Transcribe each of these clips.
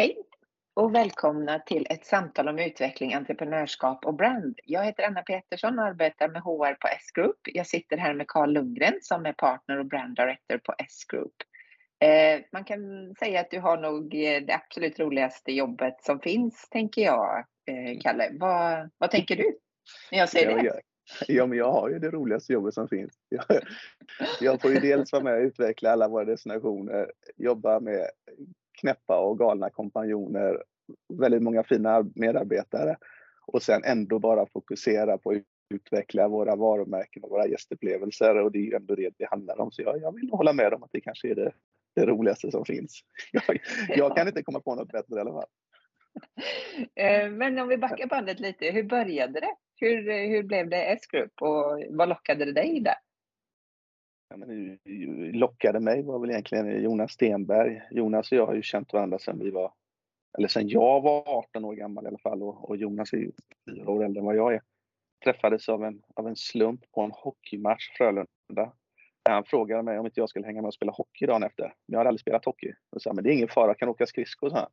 Hej och välkomna till ett samtal om utveckling, entreprenörskap och brand. Jag heter Anna Petersson och arbetar med HR på S-Group. Jag sitter här med Carl Lundgren som är partner och brand director på S-Group. Eh, man kan säga att du har nog det absolut roligaste jobbet som finns, tänker jag, eh, Kalle. Vad, vad tänker du när jag säger ja, det? Ja, men jag har ju det roligaste jobbet som finns. Jag, jag får ju dels vara med och utveckla alla våra destinationer, jobba med knäppa och galna kompanjoner, väldigt många fina medarbetare och sen ändå bara fokusera på att utveckla våra varumärken och våra gästupplevelser och det är ju ändå det det handlar om. Så jag, jag vill hålla med om att det kanske är det, det roligaste som finns. Jag, jag kan inte komma på något bättre i alla fall. Eh, men om vi backar bandet lite, hur började det? Hur, hur blev det S-Group och vad lockade det dig där? Ja, men lockade mig var väl egentligen Jonas Stenberg. Jonas och jag har ju känt varandra sedan vi var, eller sedan jag var 18 år gammal i alla fall och, och Jonas är ju fyra år äldre än vad jag är. Träffades av en, av en slump på en hockeymatch Frölunda. Han frågade mig om inte jag skulle hänga med och spela hockey dagen efter. Men jag hade aldrig spelat hockey. Och sa, men det är ingen fara, kan åka skridskor, så han.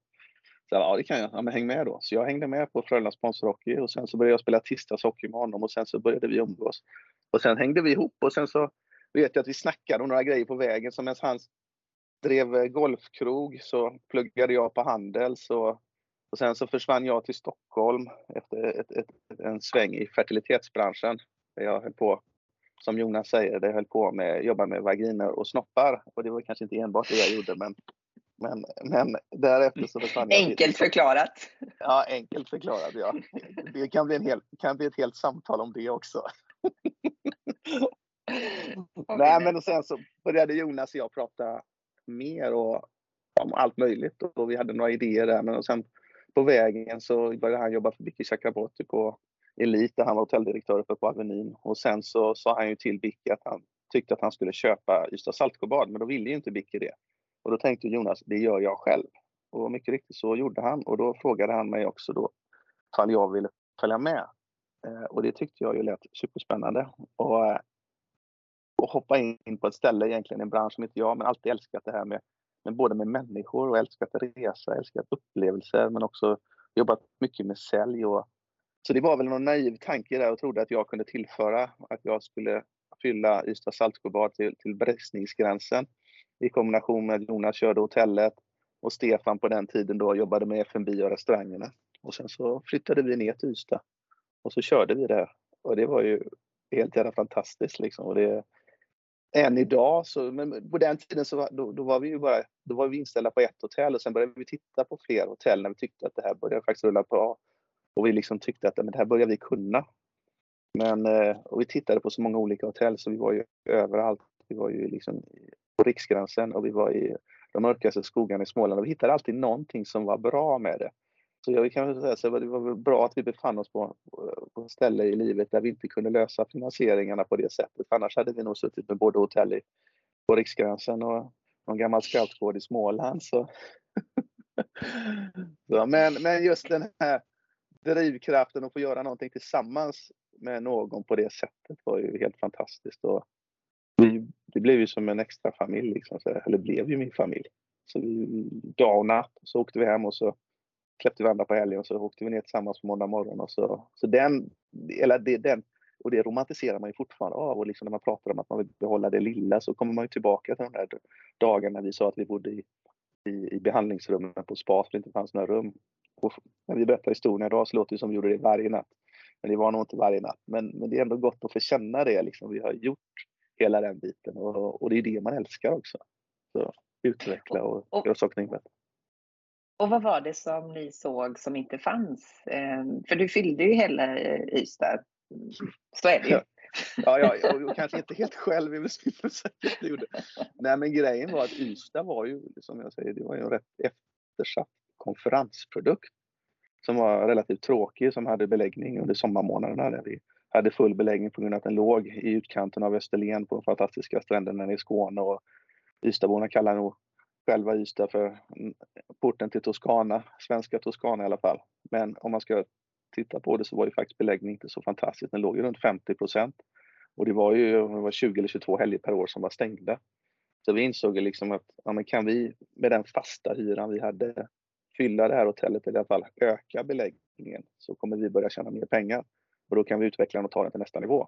Så jag, ja det kan jag, ja, men häng med då. Så jag hängde med på Frölunda sponsorhockey och sen så började jag spela tisdagshockey med honom och sen så började vi umgås. Och sen hängde vi ihop och sen så vet jag att vi snackade om några grejer på vägen. Så medan han drev golfkrog så pluggade jag på Handels och, och sen så försvann jag till Stockholm efter ett, ett, en sväng i fertilitetsbranschen. Där jag höll på, som Jonas säger, det höll på med jobba med vaginer och snoppar. Och det var kanske inte enbart det jag gjorde men men, men därefter så försvann jag. Enkelt förklarat. Ja, enkelt förklarat ja. Det kan bli, en hel, kan bli ett helt samtal om det också. Nej, men och sen så började Jonas och jag prata mer och om allt möjligt och vi hade några idéer där. Men och sen på vägen så började han jobba för Vicky Chakraborty på Elite där han var hotelldirektör uppe på Avenyn. Och sen så sa han ju till Vicky att han tyckte att han skulle köpa Ystad Saltsjöbad, men då ville ju inte Vicky det. Och då tänkte Jonas, det gör jag själv. Och mycket riktigt så gjorde han och då frågade han mig också då ifall jag ville följa med. Eh, och det tyckte jag ju lät superspännande. Och eh, och hoppa in på ett ställe, egentligen en bransch som inte jag, men alltid älskat det här med, med både med människor och älskat att resa, älskat upplevelser, men också jobbat mycket med sälj. Och, så det var väl någon naiv tanke där och trodde att jag kunde tillföra, att jag skulle fylla Ystad Saltsjöbad till, till bristningsgränsen i kombination med att Jonas körde hotellet och Stefan på den tiden då jobbade med F&B och restaurangerna. Och sen så flyttade vi ner till Ystad och så körde vi där. Och det var ju helt jävla fantastiskt liksom. Och det, än idag. Så, men på den tiden så då, då, var vi ju bara då var vi inställda på ett hotell och sen började vi titta på fler hotell när vi tyckte att det här började faktiskt rulla på Och vi liksom tyckte att men det här börjar vi kunna. Men, eh, och vi tittade på så många olika hotell så vi var ju överallt. Vi var ju liksom på Riksgränsen och vi var i de mörkaste skogarna i Småland och vi hittade alltid någonting som var bra med det. Så jag kan säga så det var bra att vi befann oss på, på ett ställe i livet där vi inte kunde lösa finansieringarna på det sättet. För annars hade vi nog suttit med både hotell i, på Riksgränsen och någon gammal scoutgård i Småland. Så. så, men, men just den här drivkraften att få göra någonting tillsammans med någon på det sättet var ju helt fantastiskt. Och vi, det blev ju som en extra familj, liksom, eller blev ju min familj. Så vi, dag och natt så åkte vi hem och så släppte vi andra på helgen och så åkte vi ner tillsammans på måndag morgon. Och så, så den, eller det, den, och det romantiserar man ju fortfarande av. Och liksom när man pratar om att man vill behålla det lilla så kommer man ju tillbaka till de där dagarna vi sa att vi bodde i, i, i behandlingsrummet på spa för det inte fanns några rum. Och när vi berättar historien idag så låter det som vi gjorde det varje natt. Men det var nog inte varje natt. Men, men det är ändå gott att få känna det. Liksom. Vi har gjort hela den biten och, och det är det man älskar också. Så utveckla och, och göra saker bättre. Och vad var det som ni såg som inte fanns? Ehm, för du fyllde ju hela eh, Ystad. Så är det ju. Ja, ja och kanske inte helt själv i musiken gjorde. Nej, men grejen var att Ystad var ju, som jag säger, det var ju en rätt eftersatt konferensprodukt som var relativt tråkig, som hade beläggning under sommarmånaderna där vi hade full beläggning på grund av att den låg i utkanten av Österlen på de fantastiska stränderna i Skåne och Ystadborna kallar nog själva Ystad för mm, porten till Toscana, svenska Toscana i alla fall. Men om man ska titta på det så var ju faktiskt beläggningen inte så fantastisk. Den låg ju runt 50 procent. Och det var ju det var 20 eller 22 helger per år som var stängda. Så vi insåg liksom att ja, men kan vi med den fasta hyran vi hade fylla det här hotellet, eller i alla fall öka beläggningen, så kommer vi börja tjäna mer pengar. Och då kan vi utveckla den och ta den till nästa nivå.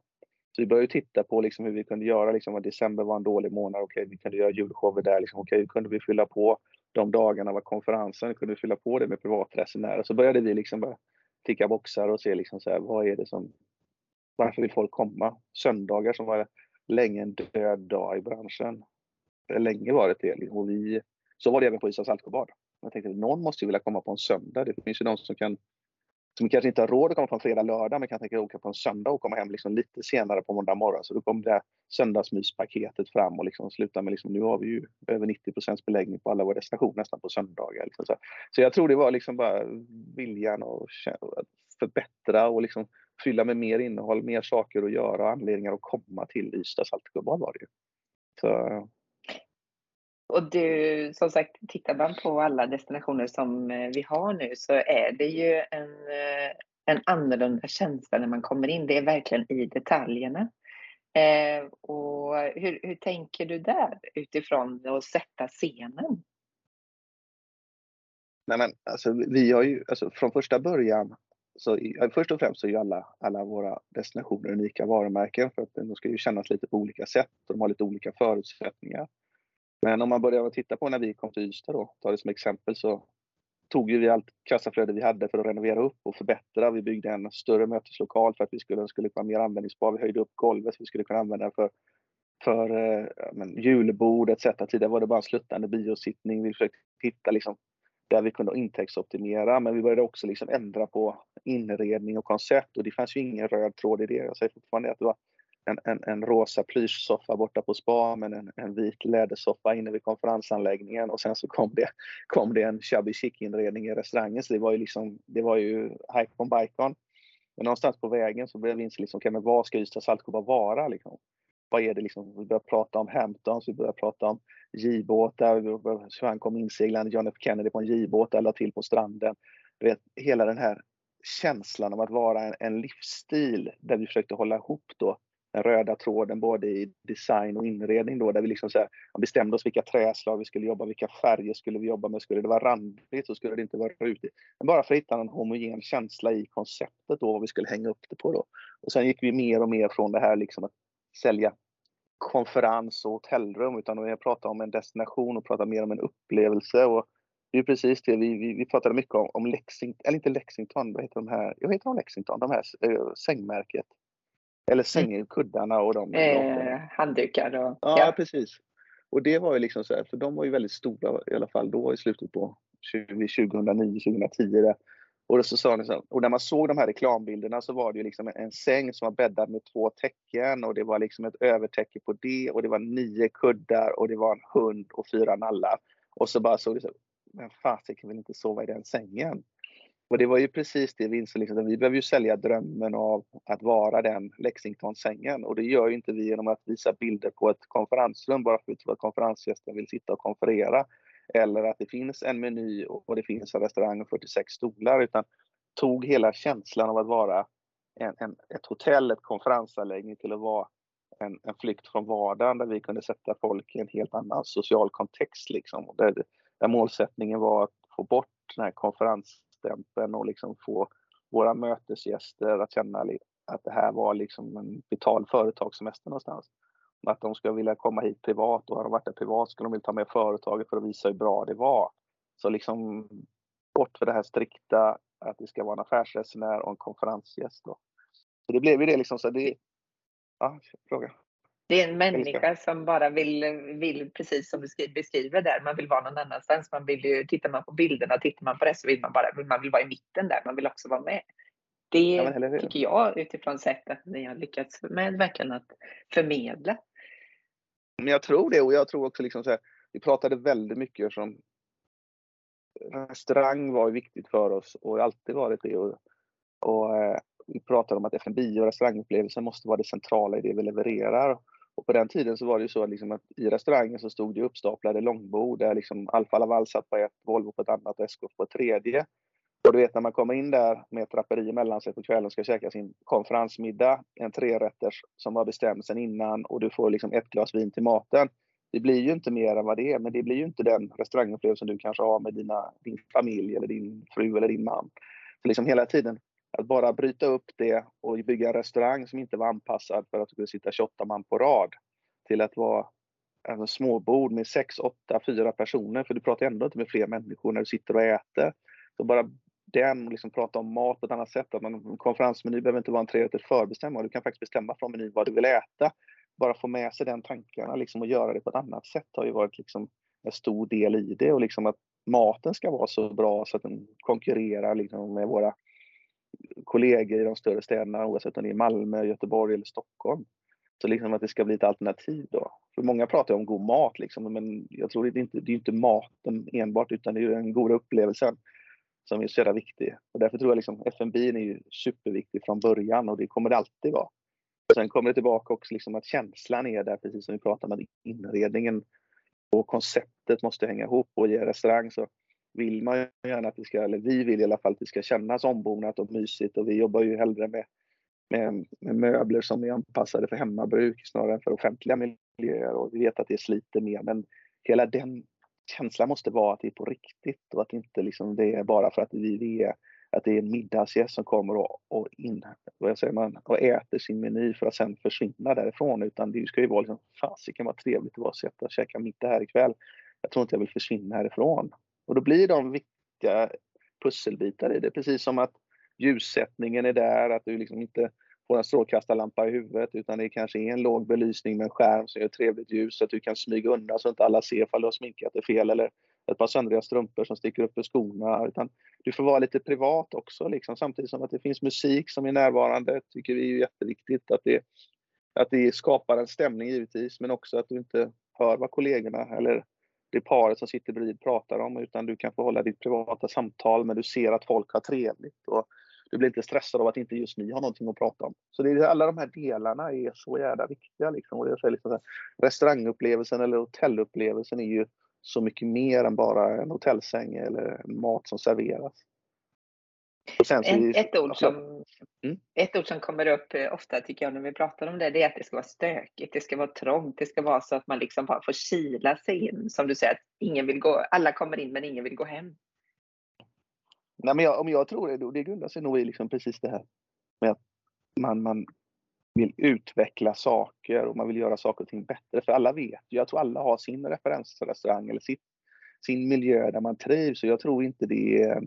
Så vi började titta på liksom hur vi kunde göra, liksom, december var en dålig månad, okej, okay, vi kunde göra julshower där, liksom, okej, okay, kunde vi fylla på de dagarna var konferensen, kunde vi fylla på det med privatresenärer. Så började vi liksom bara ticka boxar och se liksom så här, vad är det som, varför vill folk komma? Söndagar som var länge en död dag i branschen. Länge var det. det. Liksom, och vi, så var det även på Islands Saltsjöbad. Jag tänkte någon måste ju vilja komma på en söndag. Det finns ju de som kan som kanske inte har råd att komma på en fredag, lördag, men kan tänka sig åka på en söndag och komma hem liksom lite senare på måndag morgon. Så då kom det söndagsmyspaketet fram och liksom sluta med liksom, nu har vi ju över 90% beläggning på alla våra destinationer nästan på söndagar. Liksom så. så jag tror det var liksom bara viljan att förbättra och liksom fylla med mer innehåll, mer saker att göra och anledningar att komma till Ystad Saltsjöbad var det ju. Så, och du, som sagt, tittar man på alla destinationer som eh, vi har nu så är det ju en, eh, en annorlunda känsla när man kommer in. Det är verkligen i detaljerna. Eh, och hur, hur tänker du där utifrån att sätta scenen? Nej, men alltså, vi har ju alltså, från första början så först och främst så är ju alla, alla våra destinationer unika varumärken för att de ska ju kännas lite på olika sätt och de har lite olika förutsättningar. Men om man börjar titta på när vi kom till Ystad då, tar det som exempel, så tog vi allt kassaflöde vi hade för att renovera upp och förbättra. Vi byggde en större möteslokal för att vi skulle, skulle vara mer användningsbar. Vi höjde upp golvet så vi skulle kunna använda det för, för eh, men, julbord etc. Tidigare var det bara en sluttande biosittning. Vi försökte hitta liksom, där vi kunde intäktsoptimera, men vi började också liksom ändra på inredning och koncept och det fanns ju ingen röd tråd i det. Jag säger fortfarande att det var en, en, en rosa plyschsoffa borta på spa men en, en vit lädersoffa inne vid konferensanläggningen. Och sen så kom det, kom det en shabby chic inredning i restaurangen. Så det var ju liksom, det var ju hike on bike Men någonstans på vägen så blev vi inse liksom, okay, men vad ska Ystad Saltsjöbad vara liksom? Vad är det liksom, vi började prata om Hamptons, vi började prata om J-båtar, hur han kom inseglande John F. Kennedy på en J-båt eller till på stranden. Du vet, hela den här känslan av att vara en, en livsstil där vi försökte hålla ihop då den röda tråden både i design och inredning då där vi liksom så här, bestämde oss vilka träslag vi skulle jobba, vilka färger skulle vi jobba med. Skulle det vara randigt så skulle det inte vara rutigt. Men bara för att hitta en homogen känsla i konceptet då vad vi skulle hänga upp det på då. Och sen gick vi mer och mer från det här liksom att sälja konferens och hotellrum utan vi pratade om en destination och pratade mer om en upplevelse. Och det är precis det, vi, vi, vi pratade mycket om, om Lexington, eller inte Lexington, vad heter de här, jag heter de Lexington, de här äh, sängmärket. Eller mm. sängkuddarna och de. Eh, handdukar och... Ja, ja, precis. Och det var ju liksom så här, för de var ju väldigt stora i alla fall då i slutet på 2009, 2010. Och, så sa så, och när man såg de här reklambilderna så var det ju liksom en, en säng som var bäddad med två täcken och det var liksom ett övertäcke på det och det var nio kuddar och det var en hund och fyra nallar. Och så bara såg det så, men fasiken vill inte sova i den sängen. Och det var ju precis det vi insåg, liksom, vi behöver ju sälja drömmen av att vara den Lexington-sängen och det gör ju inte vi genom att visa bilder på ett konferensrum bara för att vi tror att konferensgästen vill sitta och konferera. Eller att det finns en meny och det finns en restaurang och 46 stolar utan tog hela känslan av att vara en, en, ett hotell, ett konferensanläggning till att vara en, en flykt från vardagen där vi kunde sätta folk i en helt annan social kontext. Liksom. Där, där målsättningen var att få bort den här konferens stämpeln och liksom få våra mötesgäster att känna att det här var liksom en vital företagssemester någonstans. Att de ska vilja komma hit privat och har de varit där privat skulle de vilja ta med företaget för att visa hur bra det var. Så liksom bort för det här strikta att det ska vara en affärsresenär och en konferensgäst. Då. Så det blev ju det liksom. Så det, ja, fråga. Det är en människa som bara vill, vill, precis som du beskriver där, man vill vara någon annanstans. Man vill ju, tittar man på bilderna, tittar man på det så vill man bara, man vill vara i mitten där, man vill också vara med. Det ja, tycker jag utifrån sättet ni har lyckats med verkligen att förmedla. Men jag tror det och jag tror också liksom så här, vi pratade väldigt mycket som restaurang var viktigt för oss och alltid varit det. Och, och eh, vi pratade om att F&B och restaurangupplevelsen måste vara det centrala i det vi levererar. Och på den tiden så var det ju så liksom att i restaurangen så stod det uppstaplade långbord där liksom Alfa Laval satt på ett, Volvo på ett annat och SKF på ett tredje. Och du vet när man kommer in där med ett draperi emellan sig på kvällen och ska käka sin konferensmiddag, en trerätters som var bestämd sen innan och du får liksom ett glas vin till maten. det blir ju inte mer än vad det är, men det blir ju inte den restaurangupplevelsen du kanske har med dina, din familj eller din fru eller din man. Så liksom hela tiden att bara bryta upp det och bygga en restaurang som inte var anpassad för att du skulle sitta 28 man på rad till att vara en småbord med 6, 8, 4 personer, för du pratar ändå inte med fler människor när du sitter och äter. Så bara den, liksom prata om mat på ett annat sätt. Att man, konferensmeny behöver inte vara en trerätters förbestämma. Du kan faktiskt bestämma från menyn vad du vill äta. Bara få med sig den tankarna liksom, och göra det på ett annat sätt har ju varit liksom, en stor del i det. Och liksom att maten ska vara så bra så att den konkurrerar liksom, med våra kollegor i de större städerna oavsett om det är Malmö, Göteborg eller Stockholm. Så liksom att det ska bli ett alternativ då. För många pratar om god mat liksom, men jag tror det är inte det är inte maten enbart utan det är den goda upplevelsen som är så jävla viktig. Och därför tror jag liksom F&B är ju superviktig från början och det kommer det alltid vara. Sen kommer det tillbaka också liksom att känslan är där, precis som vi pratade om, att inredningen och konceptet måste hänga ihop och i en restaurang så vill man gärna att det ska, eller vi vill i alla fall att det ska kännas ombonat och mysigt och vi jobbar ju hellre med, med, med möbler som är anpassade för hemmabruk snarare än för offentliga miljöer och vi vet att det sliter mer men hela den känslan måste vara att det är på riktigt och att inte liksom det är bara för att vi är att det är en middagsgäst som kommer och, och, in, vad säger man, och äter sin meny för att sen försvinna därifrån. Utan det ska ju vara liksom, fasiken vad trevligt det var att sitta och käka middag här ikväll. Jag tror inte jag vill försvinna härifrån. Och då blir de viktiga pusselbitar i det. Precis som att ljussättningen är där, att du liksom inte får en strålkastarlampa i huvudet utan det kanske är en låg belysning med en skärm som gör trevligt ljus så att du kan smyga undan så att inte alla ser ifall du har sminkat dig fel eller ett par söndriga strumpor som sticker upp ur skorna. Utan du får vara lite privat också liksom, samtidigt som att det finns musik som är närvarande tycker vi är jätteviktigt. Att det, att det skapar en stämning givetvis men också att du inte hör vad kollegorna eller det paret som sitter bredvid pratar om utan du kan få hålla ditt privata samtal men du ser att folk har trevligt. Och du blir inte stressad av att inte just ni har någonting att prata om. Så det är, alla de här delarna är så jävla viktiga. Liksom. Och jag säger liksom här, restaurangupplevelsen eller hotellupplevelsen är ju så mycket mer än bara en hotellsäng eller mat som serveras. Ett, ett, ord som, mm. ett ord som kommer upp eh, ofta tycker jag när vi pratar om det, det är att det ska vara stökigt, det ska vara trångt, det ska vara så att man liksom bara får kila sig in. Som du säger, att ingen vill gå, alla kommer in men ingen vill gå hem. Nej, men jag, om jag tror det, det grundar sig nog i liksom precis det här med att man, man vill utveckla saker och man vill göra saker och ting bättre. För alla vet jag tror alla har sin referensrestaurang eller sitt, sin miljö där man trivs. Och jag tror inte det är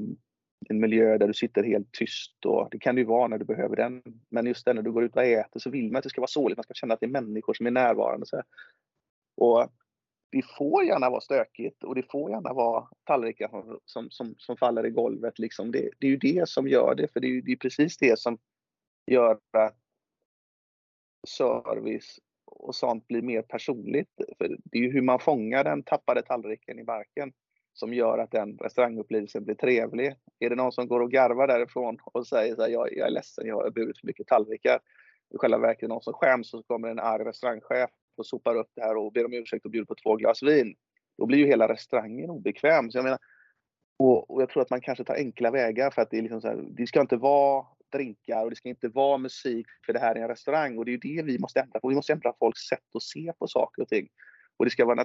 en miljö där du sitter helt tyst. Och det kan det ju vara när du behöver den. Men just det, när du går ut och äter så vill man att det ska vara såligt. Man ska känna att det är människor som är närvarande. Så och det får gärna vara stökigt och det får gärna vara tallrikar som, som, som faller i golvet. Liksom. Det, det, är ju det som gör det, för det är, det är precis det som gör att service och sånt blir mer personligt. För det är ju hur man fångar den tappade tallriken i marken som gör att den restaurangupplevelsen blir trevlig. Är det någon som går och garvar därifrån och säger att jag, jag är ledsen, jag har burit för mycket tallrikar. I själva verket är någon som skäms och så kommer en arg restaurangchef och sopar upp det här och ber om ursäkt och bjuder på två glas vin. Då blir ju hela restaurangen obekväm. Så jag menar, och, och jag tror att man kanske tar enkla vägar för att det är liksom så här, det ska inte vara drinkar och det ska inte vara musik för det här är en restaurang och det är ju det vi måste ändra på. Vi måste ändra folks sätt att se på saker och ting. Och det ska vara,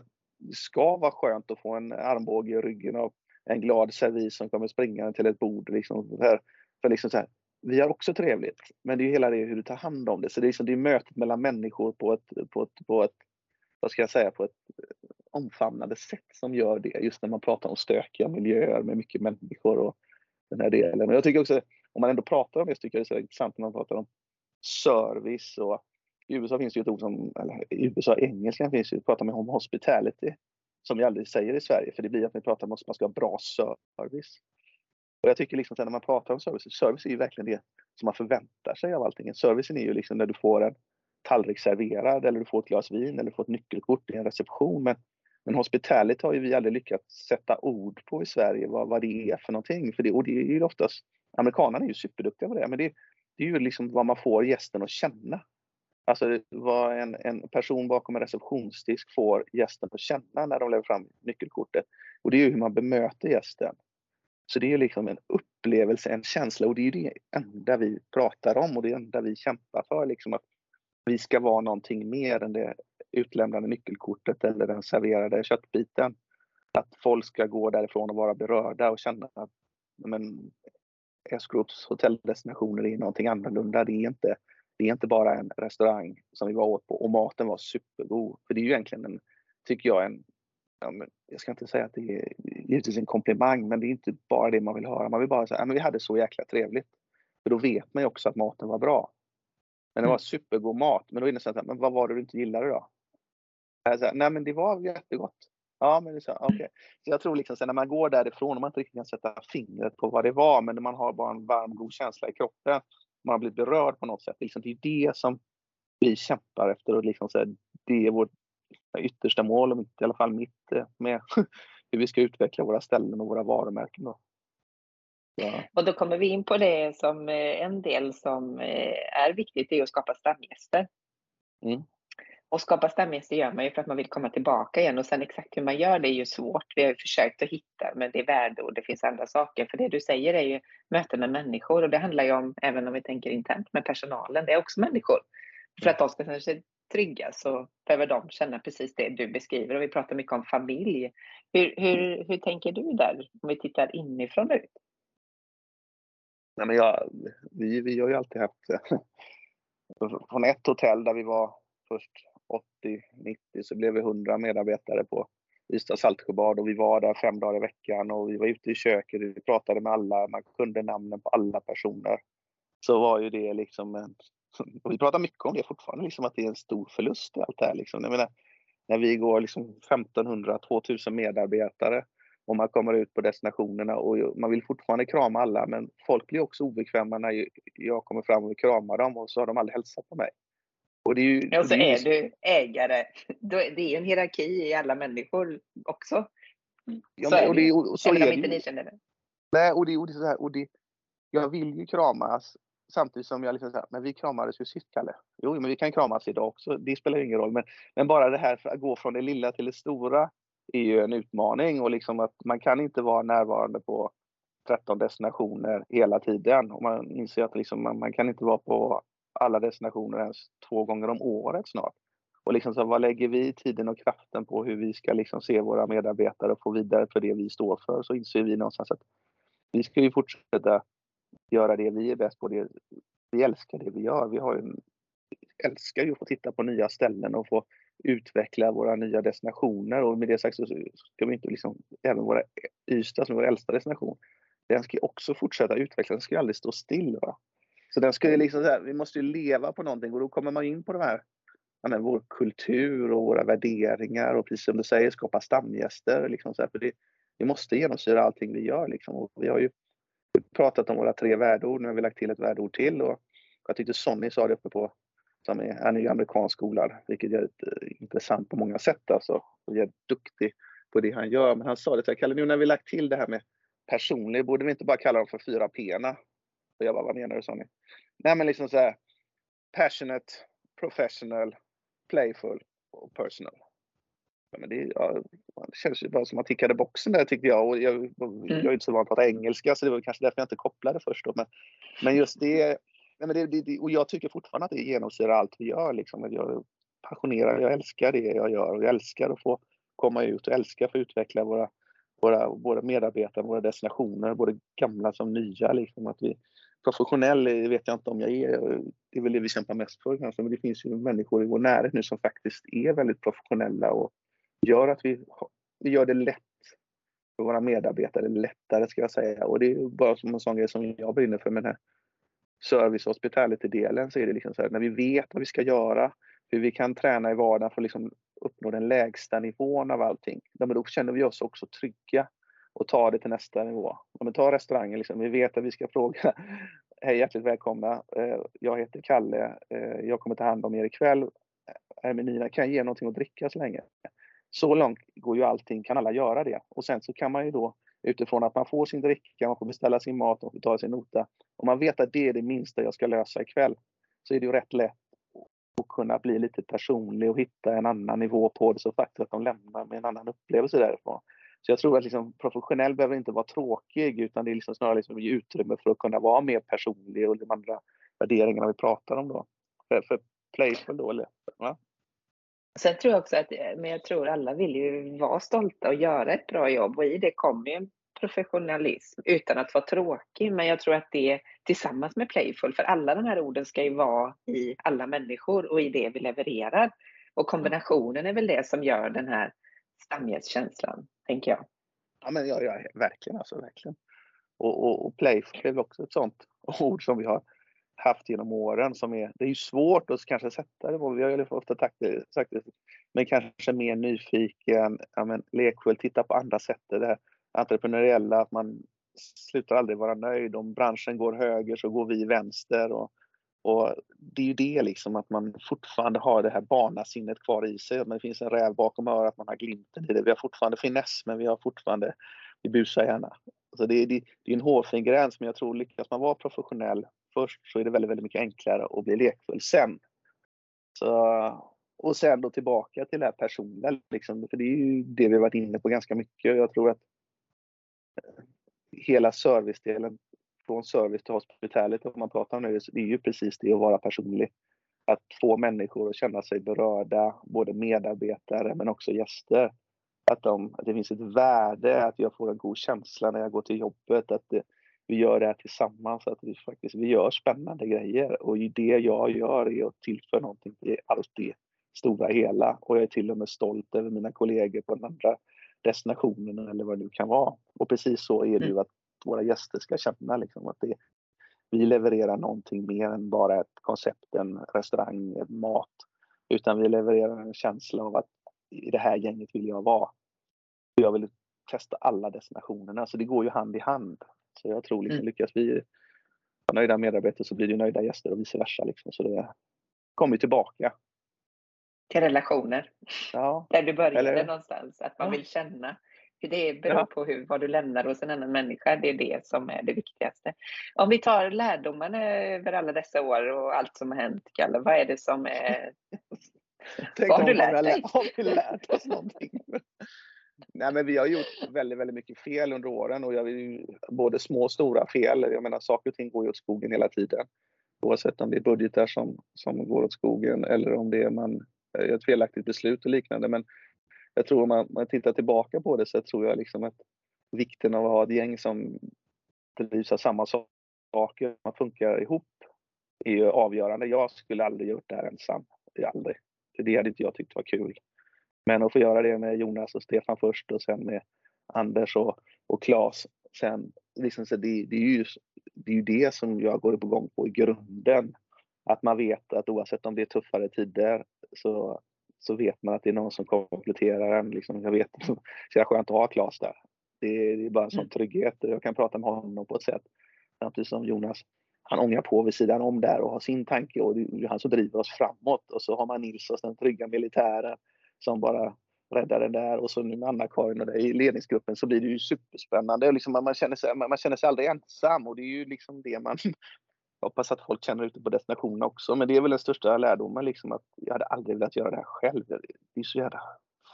ska vara skönt att få en armbåge i ryggen av en glad servis som kommer springande till ett bord. Liksom, för, för liksom så här, vi har också trevligt, men det är hela det hur du tar hand om det. Så det är, liksom, det är mötet mellan människor på ett, på ett, på ett, vad ska jag säga, på ett omfamnande sätt som gör det. Just när man pratar om stökiga miljöer med mycket människor och den här delen. Och jag tycker också, om man ändå pratar om det, så tycker jag det är så intressant när man pratar om service och i USA finns det ju ett ord som, eller i USA, engelskan finns ju, pratar man om hospitality som vi aldrig säger i Sverige, för det blir att vi pratar om att man ska ha bra service. Och jag tycker liksom att när man pratar om service, service är ju verkligen det som man förväntar sig av allting. Servicen är ju liksom när du får en tallrik serverad eller du får ett glas vin eller du får ett nyckelkort i en reception. Men, men hospitality har ju vi aldrig lyckats sätta ord på i Sverige vad, vad det är för någonting. För det, och det är ju oftast, amerikanerna är ju superduktiga på det, men det, det är ju liksom vad man får gästen att känna. Alltså vad en, en person bakom en receptionsdisk får gästen att känna när de lägger fram nyckelkortet. Och det är ju hur man bemöter gästen. Så det är ju liksom en upplevelse, en känsla och det är ju det enda vi pratar om och det enda vi kämpar för. Liksom att vi ska vara någonting mer än det utlämnade nyckelkortet eller den serverade köttbiten. Att folk ska gå därifrån och vara berörda och känna att men, S-Groups hotelldestinationer är någonting annorlunda. Det är, inte, det är inte bara en restaurang som vi var åt på och maten var supergod. För det är ju egentligen en, tycker jag, en ja, men jag ska inte säga att det är givetvis en komplimang, men det är inte bara det man vill höra. Man vill bara säga att vi hade så jäkla trevligt. För då vet man ju också att maten var bra. Men det var mm. supergod mat. Men då är det så här, men vad var det du inte gillade då? Säger, Nej men det var jättegott. Ja men det är så, okay. så jag tror liksom så när man går därifrån och man inte riktigt kan sätta fingret på vad det var, men man har bara en varm god känsla i kroppen. Man har blivit berörd på något sätt. Liksom, det är det som vi kämpar efter och liksom så här, det är vårt yttersta mål, i alla fall mitt, eh, med hur vi ska utveckla våra ställen och våra varumärken. Då. Ja. Och då kommer vi in på det som eh, en del som eh, är viktigt, det är att skapa stamgäster. Mm. Och skapa det gör man ju för att man vill komma tillbaka igen och sen exakt hur man gör det är ju svårt. Vi har ju försökt att hitta, men det är värdeord, det finns andra saker. För det du säger är ju möten med människor och det handlar ju om, även om vi tänker internt med personalen, det är också människor. För att de ska känna sig trygga så behöver de känna precis det du beskriver och vi pratar mycket om familj. Hur, hur, hur tänker du där om vi tittar inifrån ut? Nej, men jag, vi, vi har ju alltid haft från ett hotell där vi var först 80-90 så blev vi 100 medarbetare på Ystad Saltsjöbad och vi var där fem dagar i veckan och vi var ute i köket, vi pratade med alla, man kunde namnen på alla personer. Så var ju det liksom en, och vi pratar mycket om det fortfarande, liksom att det är en stor förlust allt det här. Liksom. Jag menar, när vi går liksom 1500-2000 medarbetare och man kommer ut på destinationerna och man vill fortfarande krama alla men folk blir också obekväma när jag kommer fram och vill krama dem och så har de aldrig hälsat på mig. Och, det är ju, och så är, är du ägare. Det är en hierarki i alla människor också. Ja, men, och det, och så Även är om inte ni känner det. Nej, och det, och det, så här, och det, jag vill ju kramas samtidigt som jag liksom säger, men vi kramades ju sist Kalle. Jo, men vi kan kramas idag också. Det spelar ingen roll. Men, men bara det här att gå från det lilla till det stora är ju en utmaning och liksom att man kan inte vara närvarande på 13 destinationer hela tiden. Och man inser att liksom man, man, kan inte vara på alla destinationer ens två gånger om året snart. Och liksom så vad lägger vi tiden och kraften på hur vi ska liksom se våra medarbetare och få vidare för det vi står för så inser vi någonstans att vi ska ju fortsätta göra det vi är bäst på. Det. Vi älskar det vi gör. Vi har ju, älskar ju att få titta på nya ställen och få utveckla våra nya destinationer och med det sagt så ska vi inte liksom, även våra Ystad som är vår äldsta destination, den ska också fortsätta utvecklas, den ska aldrig stå still. Va? Så den ska liksom så här, vi måste ju leva på någonting och då kommer man in på de här, menar, vår kultur och våra värderingar och precis som du säger skapa stamgäster. Liksom så här, för det, vi måste genomsyra allting vi gör. Liksom. Och vi har ju pratat om våra tre värdeord, nu har vi lagt till ett värdeord till och jag tyckte Sonny sa det uppe på som är, han är ju amerikansk skolad, vilket är eh, intressant på många sätt alltså. Och är duktig på det han gör. Men han sa det till Kalle, nu när vi lagt till det här med personlig, borde vi inte bara kalla dem för fyra P, och jag bara, vad menar du Sonny? Nej men liksom så här, passionate, professional, playful och personal. Men det, ja, det känns ju bara som att man tickade boxen där tyckte jag. Och jag, mm. jag är inte så van att prata engelska så det var kanske därför jag inte kopplade först. Då. Men, men just det, nej men det, det, och jag tycker fortfarande att det genomsyrar allt vi gör. Liksom. Jag är passionerad, jag älskar det jag gör och jag älskar att få komma ut och älskar att få utveckla våra, våra, våra medarbetare, våra destinationer, både gamla som nya. Liksom. Att vi, professionell vet jag inte om jag är, det är väl det vi kämpar mest för kanske, men det finns ju människor i vår närhet nu som faktiskt är väldigt professionella och gör att vi, vi gör det lätt för våra medarbetare, lättare ska jag säga. Och det är bara som en sån grej som jag brinner för med den här service och hospitality-delen så är det liksom så här, när vi vet vad vi ska göra, hur vi kan träna i vardagen för att liksom uppnå den lägsta nivån av allting. Då känner vi oss också trygga och ta det till nästa nivå. Om vi restaurangen, liksom, vi vet att vi ska fråga Hej hjärtligt välkomna. Eh, jag heter Kalle. Eh, jag kommer ta hand om er ikväll. Eh, är kan jag ge någonting att dricka så länge? Så långt går ju allting, kan alla göra det. Och sen så kan man ju då utifrån att man får sin dricka, man får beställa sin mat och betala sin nota. Om man vet att det är det minsta jag ska lösa ikväll så är det ju rätt lätt att kunna bli lite personlig och hitta en annan nivå på det så faktiskt att de lämnar med en annan upplevelse därifrån. Så jag tror att liksom, professionell behöver inte vara tråkig utan det är liksom snarare liksom ge utrymme för att kunna vara mer personlig och de andra värderingarna vi pratar om då. För, för playful då, eller? Va? Sen tror jag också att, eh, men jag tror alla vill ju vara stolta och göra ett bra jobb och i det kommer ju en professionalism utan att vara tråkig. Men jag tror att det tillsammans med playful, för alla de här orden ska ju vara i alla människor och i det vi levererar. Och kombinationen är väl det som gör den här stamgästkänslan, tänker jag. Ja, men ja, ja, verkligen alltså, verkligen. Och, och, och playful är också ett sånt ord som vi har haft genom åren som är, det är ju svårt att kanske sätta det på, vi har ju liksom ofta sagt det, men kanske mer nyfiken, ja, men lekfull, titta på andra sätt, det här entreprenöriella, att man slutar aldrig vara nöjd. Om branschen går höger så går vi vänster. Och, och det är ju det liksom att man fortfarande har det här barnasinnet kvar i sig. Men det finns en räv bakom örat, man har glimten i det. Vi har fortfarande finess men vi har fortfarande, vi busar gärna. Så det, det, det är en hårfin gräns men jag tror lyckas man vara professionell först så är det väldigt, väldigt mycket enklare att bli lekfull sen. Så, och sen då tillbaka till det här personliga, liksom, för det är ju det vi har varit inne på ganska mycket. Jag tror att eh, hela servicedelen från service till hospitality om man pratar om det, det är ju precis det att vara personlig. Att få människor att känna sig berörda, både medarbetare men också gäster. Att, de, att det finns ett värde, att jag får en god känsla när jag går till jobbet, att det, vi gör det här tillsammans, att vi faktiskt vi gör spännande grejer. Och det jag gör är att tillföra någonting till allt det stora hela. Och jag är till och med stolt över mina kollegor på den andra destinationen eller vad det nu kan vara. Och precis så är det ju mm. att våra gäster ska känna liksom att det, vi levererar någonting mer än bara ett koncept, en restaurang, en mat. Utan vi levererar en känsla av att i det här gänget vill jag vara. Jag vill testa alla destinationerna, så det går ju hand i hand. Så jag tror liksom, mm. lyckas vi ha nöjda medarbetare så blir det nöjda gäster och vice versa. Liksom. Så det kommer tillbaka till relationer. Ja. Där du började Eller... någonstans, att man ja. vill känna. För det beror ja. på hur, vad du lämnar hos en annan människa. Det är det som är det viktigaste. Om vi tar lärdomarna över alla dessa år och allt som har hänt, Kalle. Vad är det som är... vad har du lärt dig? Har vi lärt oss någonting? Nej, men vi har gjort väldigt, väldigt mycket fel under åren och jag vill, både små och stora fel. Jag menar, saker och ting går ju åt skogen hela tiden. Oavsett om det är budgetar som, som går åt skogen eller om det är man ett felaktigt beslut och liknande. Men jag tror om man, man tittar tillbaka på det så tror jag liksom att vikten av att ha ett gäng som drivs av samma saker, man funkar ihop, är ju avgörande. Jag skulle aldrig gjort det här ensam. Aldrig. Det hade inte jag tyckt var kul. Men att få göra det med Jonas och Stefan först och sen med Anders och, och Claes sen. Liksom så det, det, är ju, det är ju det som jag går på gång på i grunden. Att man vet att oavsett om det är tuffare tider så, så vet man att det är någon som kompletterar en. Liksom, jag vet, så det är skönt att ha Klas där. Det är, det är bara en sån mm. trygghet. Jag kan prata med honom på ett sätt. Samtidigt som Jonas, han ångar på vid sidan om där och har sin tanke och det är han som driver oss framåt. Och så har man Nils och den trygga militären som bara räddar den där och så nu med Anna-Karin och det i ledningsgruppen så blir det ju superspännande. Liksom man, känner sig, man känner sig aldrig ensam och det är ju liksom det man hoppas att folk känner ute på destinationen också. Men det är väl den största lärdomen, liksom, att jag hade aldrig velat göra det här själv. Det är så jävla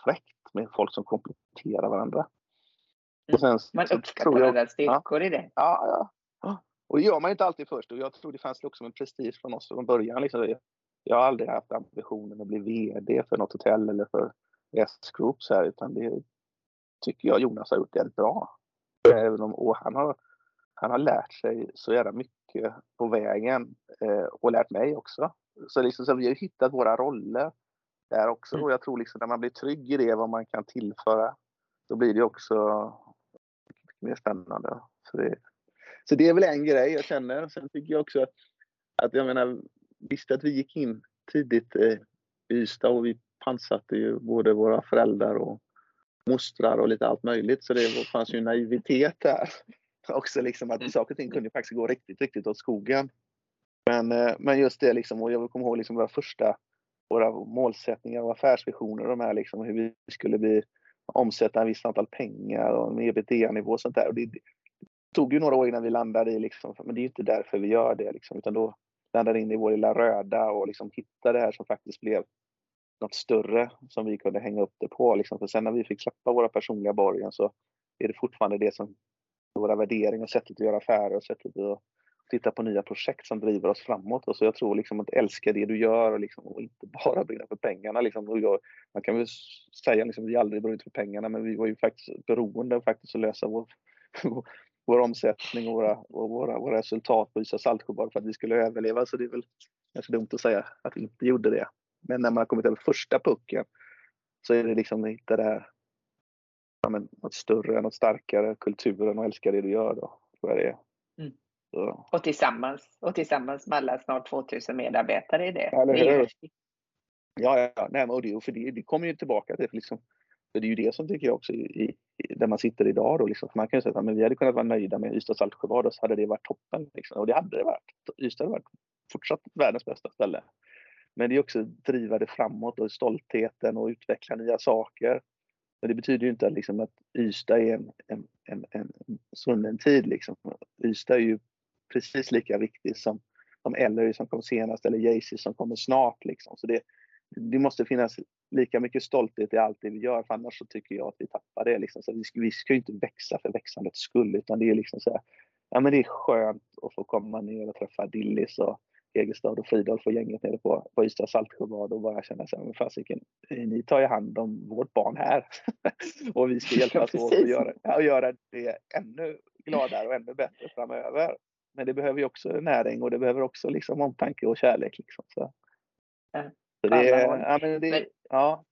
fräckt med folk som kompletterar varandra. Och sen, Man uppskattar jag, där styrkor ja, i det. Ja, ja. Och det gör man inte alltid först. Och jag tror det fanns också en prestige från oss från början. Liksom. Jag har aldrig haft ambitionen att bli VD för något hotell eller för S-Group. Utan det tycker jag Jonas har gjort väldigt bra. Även om, och han har han har lärt sig så jävla mycket på vägen eh, och lärt mig också. Så, liksom, så vi har hittat våra roller där också mm. och jag tror liksom när man blir trygg i det, vad man kan tillföra, då blir det också mer spännande. Så det, så det är väl en grej jag känner. Sen tycker jag också att, jag menar, visst att vi gick in tidigt i Ystad och vi pantsatte ju både våra föräldrar och mostrar och lite allt möjligt. Så det fanns ju naivitet där. också liksom att mm. saker och ting kunde faktiskt gå riktigt, riktigt åt skogen. Men, eh, men just det liksom, och jag komma ihåg liksom våra första våra målsättningar och affärsvisioner, de här liksom hur vi skulle bli, omsätta en viss antal pengar och en ebitda-nivå och sånt där. Och det, det tog ju några år innan vi landade i liksom, men det är ju inte därför vi gör det liksom, utan då landade in i vår lilla röda och liksom hittade det här som faktiskt blev något större som vi kunde hänga upp det på. Liksom. För sen när vi fick släppa våra personliga borgen så är det fortfarande det som våra värderingar, sättet att göra affärer och sättet att, titta på nya projekt som driver oss framåt. Och så jag tror liksom att älska det du gör och, liksom, och inte bara brinna för pengarna. Liksom. Och jag, man kan väl säga liksom, att vi aldrig brunnit för pengarna, men vi var ju faktiskt beroende faktiskt att lösa vår, vår omsättning och våra, och våra, våra resultat på Ystad Saltsjöbad för att vi skulle överleva. Så det är väl kanske dumt att säga att vi inte gjorde det. Men när man har kommit över första pucken så är det liksom att hitta det här, ja, men, något större, något starkare, kulturen och älska det du gör. Då, tror jag det är. Mm. Och, tillsammans, och tillsammans med alla snart 2000 medarbetare i det. Ja, det ja, ja, nej, och det, för det, det kommer ju tillbaka till liksom, för det är ju det som tycker jag också i, i, där man sitter idag då liksom. Man kan ju säga att vi hade kunnat vara nöjda med Ystad Saltsjöbad och så hade det varit toppen. Liksom. Och det hade det varit. Ystad hade varit fortsatt världens bästa ställe. Men det är också driva det framåt och stoltheten och utveckla nya saker. Men det betyder ju inte att, liksom, att Ystad är en, en, en, en svunnen tid. Liksom. Ystad är ju precis lika viktig som, som Ellery som kom senast eller Jaycee som kommer snart. Liksom. Så det, det måste finnas lika mycket stolthet i allt det vi gör, för annars så tycker jag att vi tappar det. Liksom. Så vi, ska, vi ska ju inte växa för växandets skull, utan det är liksom så här, ja men det är skönt att få komma ner och träffa Dillis och Egelstad och Fridolf och gänget nere på, på Ystad Saltsjöbad och bara känna så här, fasiken, ni tar ju hand om vårt barn här. och vi ska hjälpas åt att göra, att göra det ännu gladare och ännu bättre framöver. Men det behöver ju också näring och det behöver också liksom omtanke och kärlek. Liksom. Så. Så det, ja, men det, ja.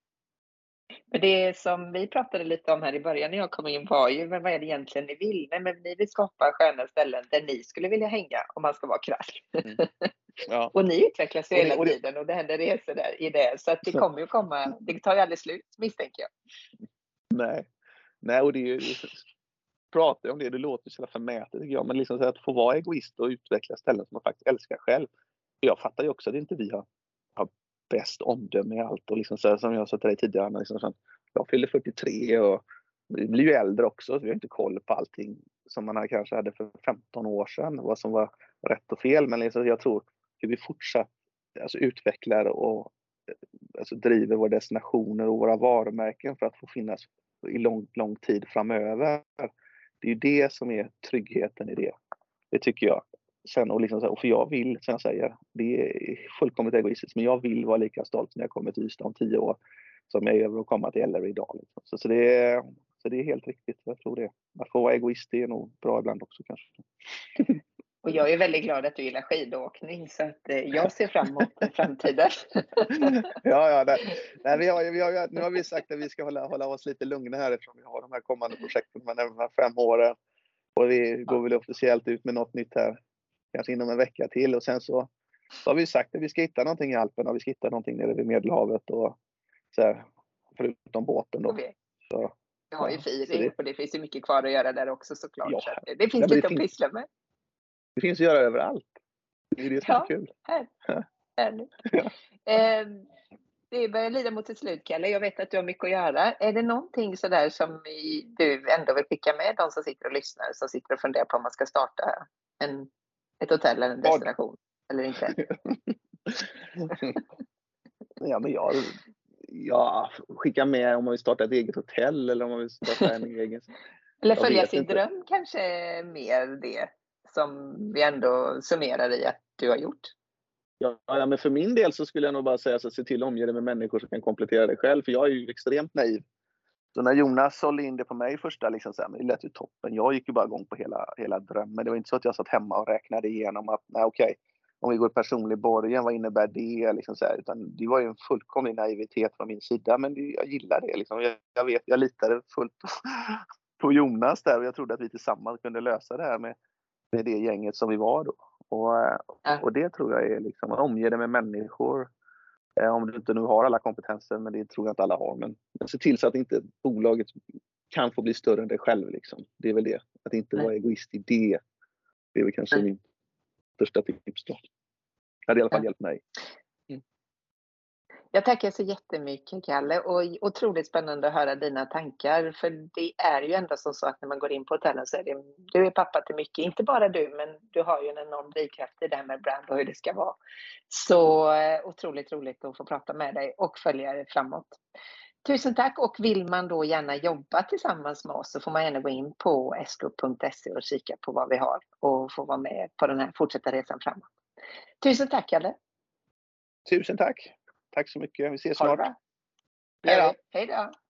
Men det som vi pratade lite om här i början när jag kom in var ju, men vad är det egentligen ni vill? Nej, men ni vill skapa sköna ställen där ni skulle vilja hänga om man ska vara krass. Mm. Ja. och ni utvecklas ju hela och det, tiden och det händer resor där i det. Så att det kommer ju komma, det tar ju aldrig slut misstänker jag. Nej, Nej och det är ju, pratar om det, det låter så förmätet tycker jag, men liksom så att få vara egoist och utveckla ställen som man faktiskt älskar själv. Jag fattar ju också att inte vi har bäst omdöme i allt och liksom så här, som jag sa till dig tidigare, men liksom, jag fyller 43 och vi blir ju äldre också, så vi har inte koll på allting som man kanske hade för 15 år sedan, vad som var rätt och fel. Men liksom, jag tror hur vi fortsatt alltså, utvecklar och alltså, driver våra destinationer och våra varumärken för att få finnas i lång, lång tid framöver. Det är ju det som är tryggheten i det. Det tycker jag. Sen, och, liksom, och för jag vill, som jag säger, det är fullkomligt egoistiskt, men jag vill vara lika stolt när jag kommer till Ystad om tio år som jag är över att komma till LR idag. Liksom. Så, så, det är, så det är helt riktigt, jag tror det. Att få vara egoist det är nog bra ibland också kanske. Och jag är väldigt glad att du gillar skidåkning så att eh, jag ser fram emot framtiden. ja, ja, nej, nej, vi har, vi har, nu har vi sagt att vi ska hålla, hålla oss lite lugna här eftersom vi har de här kommande projekten de här fem åren. Och vi går väl officiellt ut med något nytt här, kanske inom en vecka till. Och sen så, så har vi sagt att vi ska hitta någonting i Alperna vi ska hitta någonting nere vid Medelhavet. Och, så här, förutom båten då. Så, vi har ju Firi och det finns ju mycket kvar att göra där också såklart. Ja, så det finns lite att pyssla med. Det finns att göra överallt. Det är det som ja, är kul. Här. Ja. Eh, det börjar lida mot sitt slut, Kalle. Jag vet att du har mycket att göra. Är det någonting sådär som du ändå vill skicka med de som sitter och lyssnar, som sitter och funderar på om man ska starta en, ett hotell eller en destination? Ja. Eller inte? ja, men jag, ja, skicka med om man vill starta ett eget hotell eller om man vill starta en egen... eller följa sin inte. dröm kanske mer det som vi ändå summerar i att du har gjort? Ja, men för min del så skulle jag nog bara säga att se till att omge dig med människor som kan komplettera dig själv, för jag är ju extremt naiv. Så när Jonas sålde in det på mig första, liksom så här, det lät ju toppen. Jag gick ju bara igång på hela, hela drömmen. Det var inte så att jag satt hemma och räknade igenom att, nej okej, om vi går personlig borgen, vad innebär det? Liksom så här, utan det var ju en fullkomlig naivitet från min sida, men det, jag gillar det. Liksom. Jag, jag, vet, jag litade fullt på Jonas där och jag trodde att vi tillsammans kunde lösa det här med med det gänget som vi var då. Och, och det tror jag är liksom, omge dig med människor. Eh, om du inte nu har alla kompetenser, men det tror jag inte alla har. Men, men se till så att inte bolaget kan få bli större än dig själv. Liksom. Det är väl det. Att inte Nej. vara egoist i det. Det är väl kanske Nej. min största tips då. Det hade i alla fall ja. hjälpt mig. Jag tackar så jättemycket Kalle och otroligt spännande att höra dina tankar. För det är ju ändå som så att när man går in på hotellen så är det, du är pappa till mycket, inte bara du men du har ju en enorm drivkraft i det här med brand och hur det ska vara. Så eh, otroligt roligt att få prata med dig och följa dig framåt. Tusen tack och vill man då gärna jobba tillsammans med oss så får man gärna gå in på sgroup.se och kika på vad vi har och få vara med på den här fortsatta resan framåt. Tusen tack Kalle! Tusen tack! Tack så mycket, vi ses snart! Hej då!